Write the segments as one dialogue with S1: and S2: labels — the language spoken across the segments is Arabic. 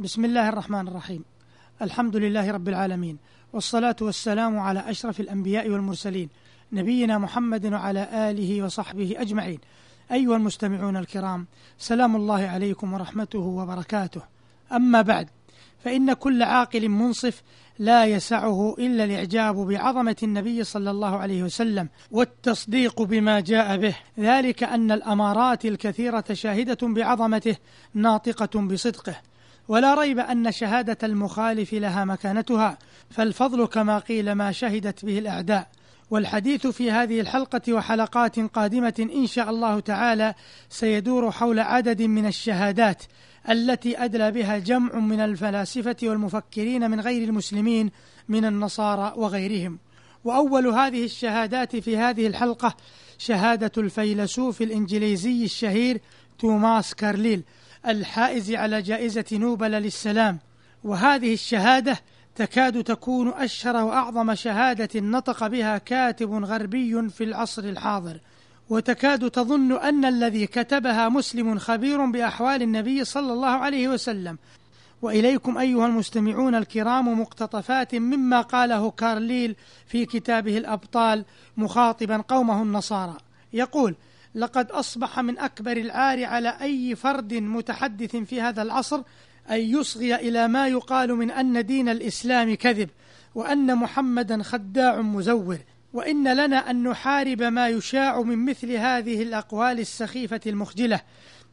S1: بسم الله الرحمن الرحيم. الحمد لله رب العالمين والصلاة والسلام على أشرف الأنبياء والمرسلين نبينا محمد وعلى آله وصحبه أجمعين. أيها المستمعون الكرام سلام الله عليكم ورحمته وبركاته. أما بعد فإن كل عاقل منصف لا يسعه إلا الإعجاب بعظمة النبي صلى الله عليه وسلم والتصديق بما جاء به. ذلك أن الأمارات الكثيرة شاهدة بعظمته ناطقة بصدقه. ولا ريب أن شهادة المخالف لها مكانتها فالفضل كما قيل ما شهدت به الأعداء. والحديث في هذه الحلقة وحلقات قادمة إن شاء الله تعالى سيدور حول عدد من الشهادات التي أدلى بها جمع من الفلاسفة والمفكرين من غير المسلمين من النصارى وغيرهم. وأول هذه الشهادات في هذه الحلقة شهادة الفيلسوف الإنجليزي الشهير توماس كارليل. الحائز على جائزة نوبل للسلام. وهذه الشهادة تكاد تكون أشهر وأعظم شهادة نطق بها كاتب غربي في العصر الحاضر. وتكاد تظن أن الذي كتبها مسلم خبير بأحوال النبي صلى الله عليه وسلم. وإليكم أيها المستمعون الكرام مقتطفات مما قاله كارليل في كتابه الأبطال مخاطبا قومه النصارى. يقول لقد أصبح من أكبر العار على أي فرد متحدث في هذا العصر أن يصغي إلى ما يقال من أن دين الإسلام كذب وأن محمدا خداع مزور وإن لنا أن نحارب ما يشاع من مثل هذه الأقوال السخيفة المخجلة.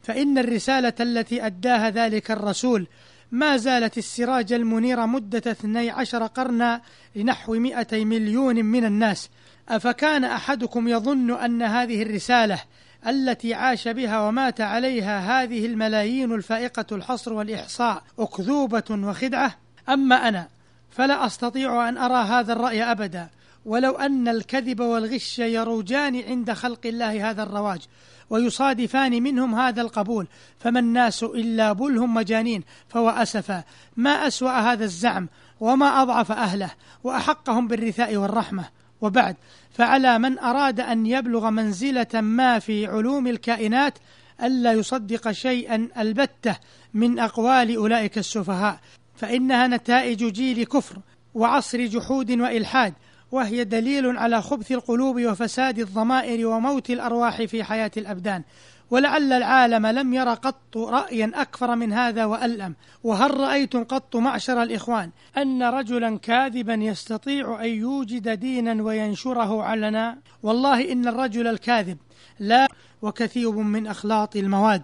S1: فإن الرسالة التي أداها ذلك الرسول ما زالت السراج المنير مدة 12 قرنا لنحو 200 مليون من الناس. أفكان أحدكم يظن أن هذه الرسالة التي عاش بها ومات عليها هذه الملايين الفائقة الحصر والإحصاء أكذوبة وخدعة؟ أما أنا فلا أستطيع أن أرى هذا الرأي أبدا. ولو أن الكذب والغش يروجان عند خلق الله هذا الرواج ويصادفان منهم هذا القبول فما الناس إلا بلهم مجانين فهو أسفا. ما أسوأ هذا الزعم وما أضعف أهله وأحقهم بالرثاء والرحمة. وبعد فعلى من أراد أن يبلغ منزلة ما في علوم الكائنات ألا يصدق شيئا ألبتة من أقوال أولئك السفهاء. فإنها نتائج جيل كفر وعصر جحود وإلحاد وهي دليل على خبث القلوب وفساد الضمائر وموت الأرواح في حياة الأبدان. ولعل العالم لم ير قط رأيا أكثر من هذا وألم وهل رأيتم قط معشر الإخوان؟ أن رجلا كاذبا يستطيع أن يوجد دينا وينشره علنا؟ والله إن الرجل الكاذب لا وكثير من أخلاط المواد.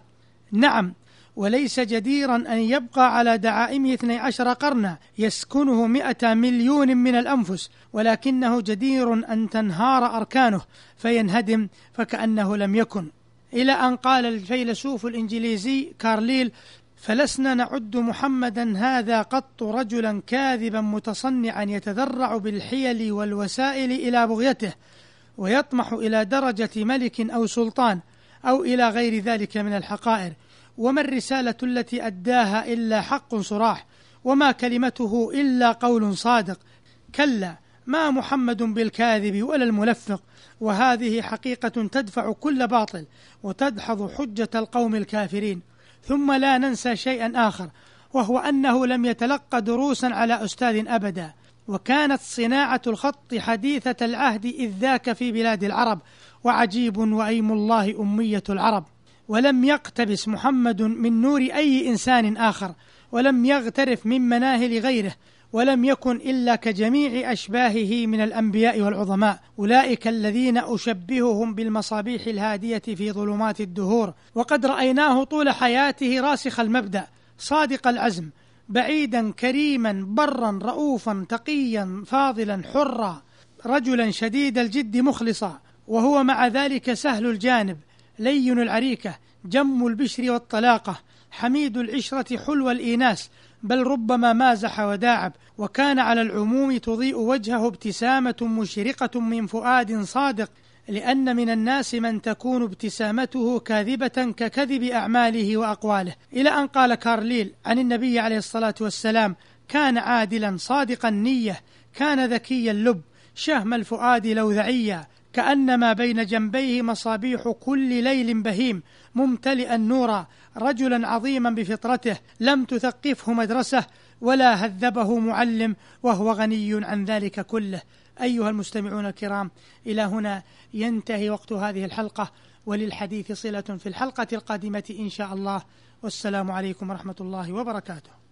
S1: نعم وليس جديرا أن يبقى على دعائمه 12 قرنا يسكنه مئة مليون من الأنفس ولكنه جدير أن تنهار أركانه فينهدم فكأنه لم يكن. إلى أن قال الفيلسوف الإنجليزي كارليل فلسنا نعد محمدا هذا قط رجلا كاذبا متصنعا يتذرع بالحيل والوسائل إلى بغيته ويطمح إلى درجة ملك أو سلطان أو إلى غير ذلك من الحقائر. وما الرسالة التي أداها إلا حق صراح وما كلمته إلا قول صادق. كلا ما محمد بالكاذب ولا الملفق وهذه حقيقة تدفع كل باطل وتدحض حجة القوم الكافرين. ثم لا ننسى شيئا آخر وهو أنه لم يتلقى دروسا على أستاذ أبدا. وكانت صناعة الخط حديثة العهد إذ ذاك في بلاد العرب وعجيب وأيم الله أمية العرب. ولم يقتبس محمد من نور أي إنسان آخر ولم يغترف من مناهل غيره ولم يكن إلا كجميع أشباهه من الأنبياء والعظماء. أولئك الذين أشبههم بالمصابيح الهادية في ظلمات الدهور. وقد رأيناه طول حياته راسخ المبدأ صادق العزم بعيدا كريما برا رؤوفا تقيا فاضلا حرا رجلا شديد الجد مخلصا. وهو مع ذلك سهل الجانب لين العريكة جم البشر والطلاقة حميد العشرة حلو الإيناس بل ربما مازح وداعب وكان على العموم تضيء وجهه ابتسامة مشرقة من فؤاد صادق لأن من الناس من تكون ابتسامته كاذبة ككذب أعماله وأقواله. إلى أن قال كارليل عن النبي عليه الصلاة والسلام كان عادلا صادق النية كان ذكي اللب شهم الفؤاد لوذعيا كأنما بين جنبيه مصابيح كل ليل بهيم ممتلئا نورا رجلا عظيما بفطرته لم تثقفه مدرسة ولا هذبه معلم وهو غني عن ذلك كله. أيها المستمعون الكرام إلى هنا ينتهي وقت هذه الحلقة وللحديث صلة في الحلقة القادمة إن شاء الله. والسلام عليكم ورحمة الله وبركاته.